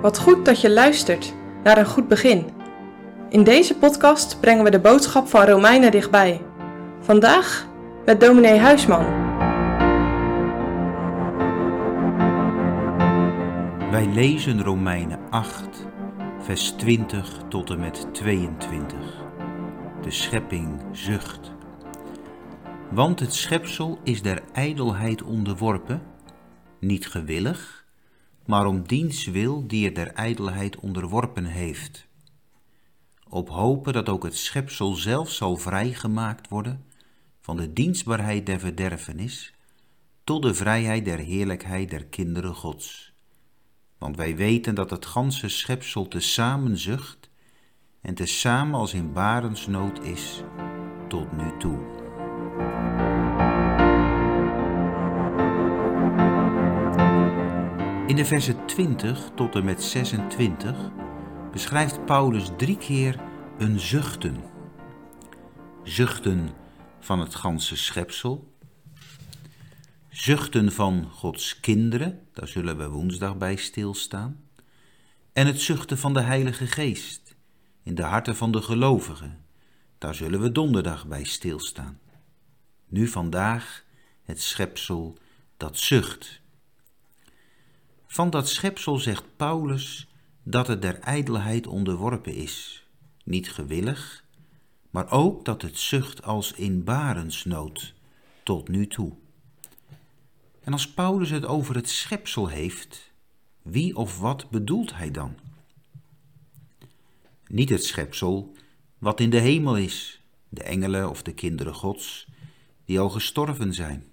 Wat goed dat je luistert naar een goed begin. In deze podcast brengen we de boodschap van Romeinen dichtbij. Vandaag met dominee Huisman. Wij lezen Romeinen 8, vers 20 tot en met 22. De schepping zucht. Want het schepsel is der ijdelheid onderworpen, niet gewillig maar om diens wil die er der ijdelheid onderworpen heeft. Op hopen dat ook het schepsel zelf zal vrijgemaakt worden van de dienstbaarheid der verderfenis tot de vrijheid der heerlijkheid der kinderen Gods. Want wij weten dat het ganse schepsel tezamen zucht en tezamen als in barensnood is tot nu toe. In de versen 20 tot en met 26 beschrijft Paulus drie keer een zuchten. Zuchten van het ganse schepsel. Zuchten van Gods kinderen, daar zullen we woensdag bij stilstaan. En het zuchten van de Heilige Geest in de harten van de gelovigen, daar zullen we donderdag bij stilstaan. Nu vandaag het schepsel dat zucht. Van dat schepsel zegt Paulus dat het der ijdelheid onderworpen is, niet gewillig, maar ook dat het zucht als in barensnood tot nu toe. En als Paulus het over het schepsel heeft, wie of wat bedoelt hij dan? Niet het schepsel wat in de hemel is, de engelen of de kinderen Gods, die al gestorven zijn.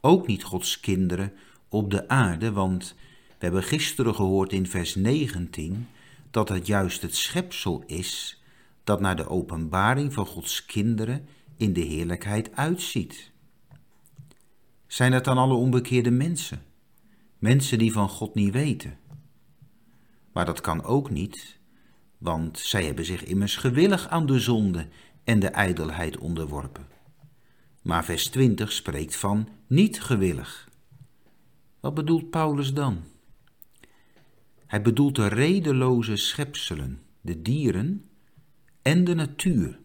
Ook niet Gods kinderen op de aarde, want we hebben gisteren gehoord in vers 19 dat het juist het schepsel is dat naar de openbaring van Gods kinderen in de heerlijkheid uitziet. Zijn het dan alle onbekeerde mensen? Mensen die van God niet weten? Maar dat kan ook niet, want zij hebben zich immers gewillig aan de zonde en de ijdelheid onderworpen. Maar vers 20 spreekt van niet gewillig. Wat bedoelt Paulus dan? Hij bedoelt de redeloze schepselen, de dieren en de natuur.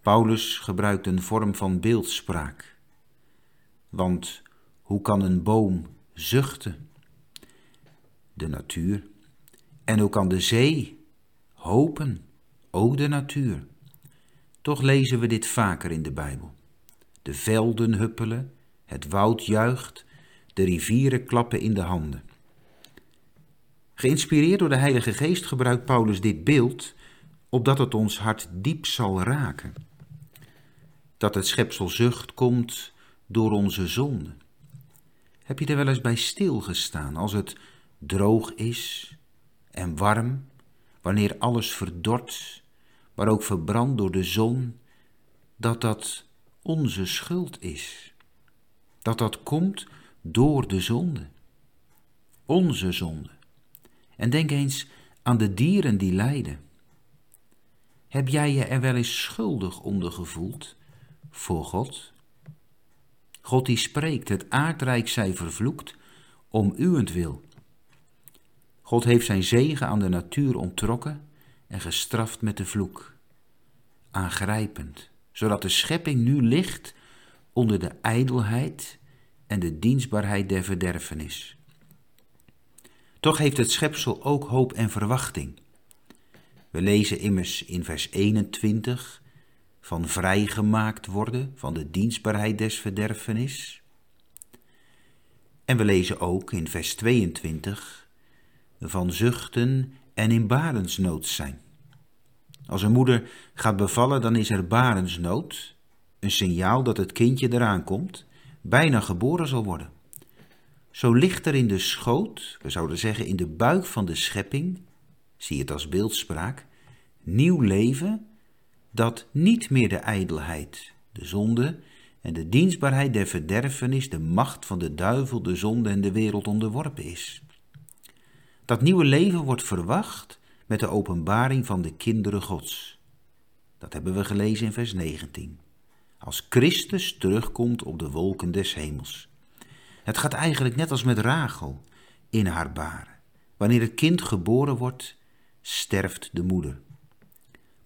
Paulus gebruikt een vorm van beeldspraak. Want hoe kan een boom zuchten? De natuur. En hoe kan de zee hopen? O de natuur. Toch lezen we dit vaker in de Bijbel. De velden huppelen, het woud juicht, de rivieren klappen in de handen. Geïnspireerd door de Heilige Geest gebruikt Paulus dit beeld, opdat het ons hart diep zal raken. Dat het schepsel zucht komt door onze zonde. Heb je er wel eens bij stilgestaan als het droog is en warm, wanneer alles verdort, maar ook verbrandt door de zon, dat dat onze schuld is? Dat dat komt door de zonde. Onze zonde. En denk eens aan de dieren die lijden. Heb jij je er wel eens schuldig onder gevoeld voor God? God die spreekt, het aardrijk zij vervloekt om uwentwil. God heeft zijn zegen aan de natuur onttrokken en gestraft met de vloek. Aangrijpend, zodat de schepping nu ligt onder de ijdelheid en de dienstbaarheid der verderfenis. Toch heeft het schepsel ook hoop en verwachting. We lezen immers in vers 21 van vrijgemaakt worden van de dienstbaarheid des verderfenis. En we lezen ook in vers 22 van zuchten en in barensnood zijn. Als een moeder gaat bevallen, dan is er barensnood, een signaal dat het kindje eraan komt, bijna geboren zal worden. Zo ligt er in de schoot, we zouden zeggen in de buik van de schepping, zie het als beeldspraak, nieuw leven dat niet meer de ijdelheid, de zonde en de dienstbaarheid der verderfenis, de macht van de duivel, de zonde en de wereld onderworpen is. Dat nieuwe leven wordt verwacht met de openbaring van de kinderen Gods. Dat hebben we gelezen in vers 19. Als Christus terugkomt op de wolken des hemels. Het gaat eigenlijk net als met Rachel in haar baren. Wanneer het kind geboren wordt, sterft de moeder.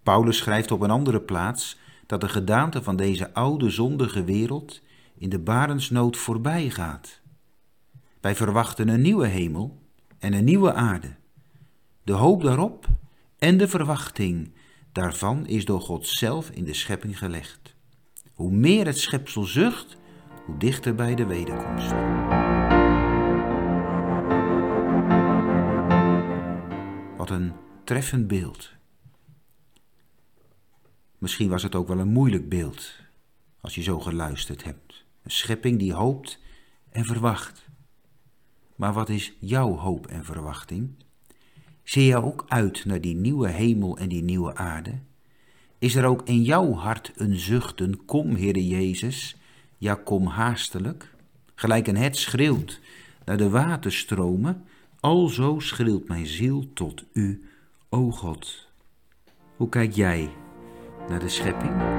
Paulus schrijft op een andere plaats dat de gedaante van deze oude zondige wereld in de barensnood voorbij gaat. Wij verwachten een nieuwe hemel en een nieuwe aarde. De hoop daarop en de verwachting daarvan is door God zelf in de schepping gelegd. Hoe meer het schepsel zucht, hoe dichter bij de wederkomst. Wat een treffend beeld. Misschien was het ook wel een moeilijk beeld als je zo geluisterd hebt. Een schepping die hoopt en verwacht. Maar wat is jouw hoop en verwachting? Zie je ook uit naar die nieuwe hemel en die nieuwe aarde? Is er ook in jouw hart een zuchten, kom Heere Jezus, ja kom haastelijk? Gelijk een het schreeuwt naar de waterstromen, alzo schreeuwt mijn ziel tot u, o God. Hoe kijk jij naar de schepping?